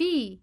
fee.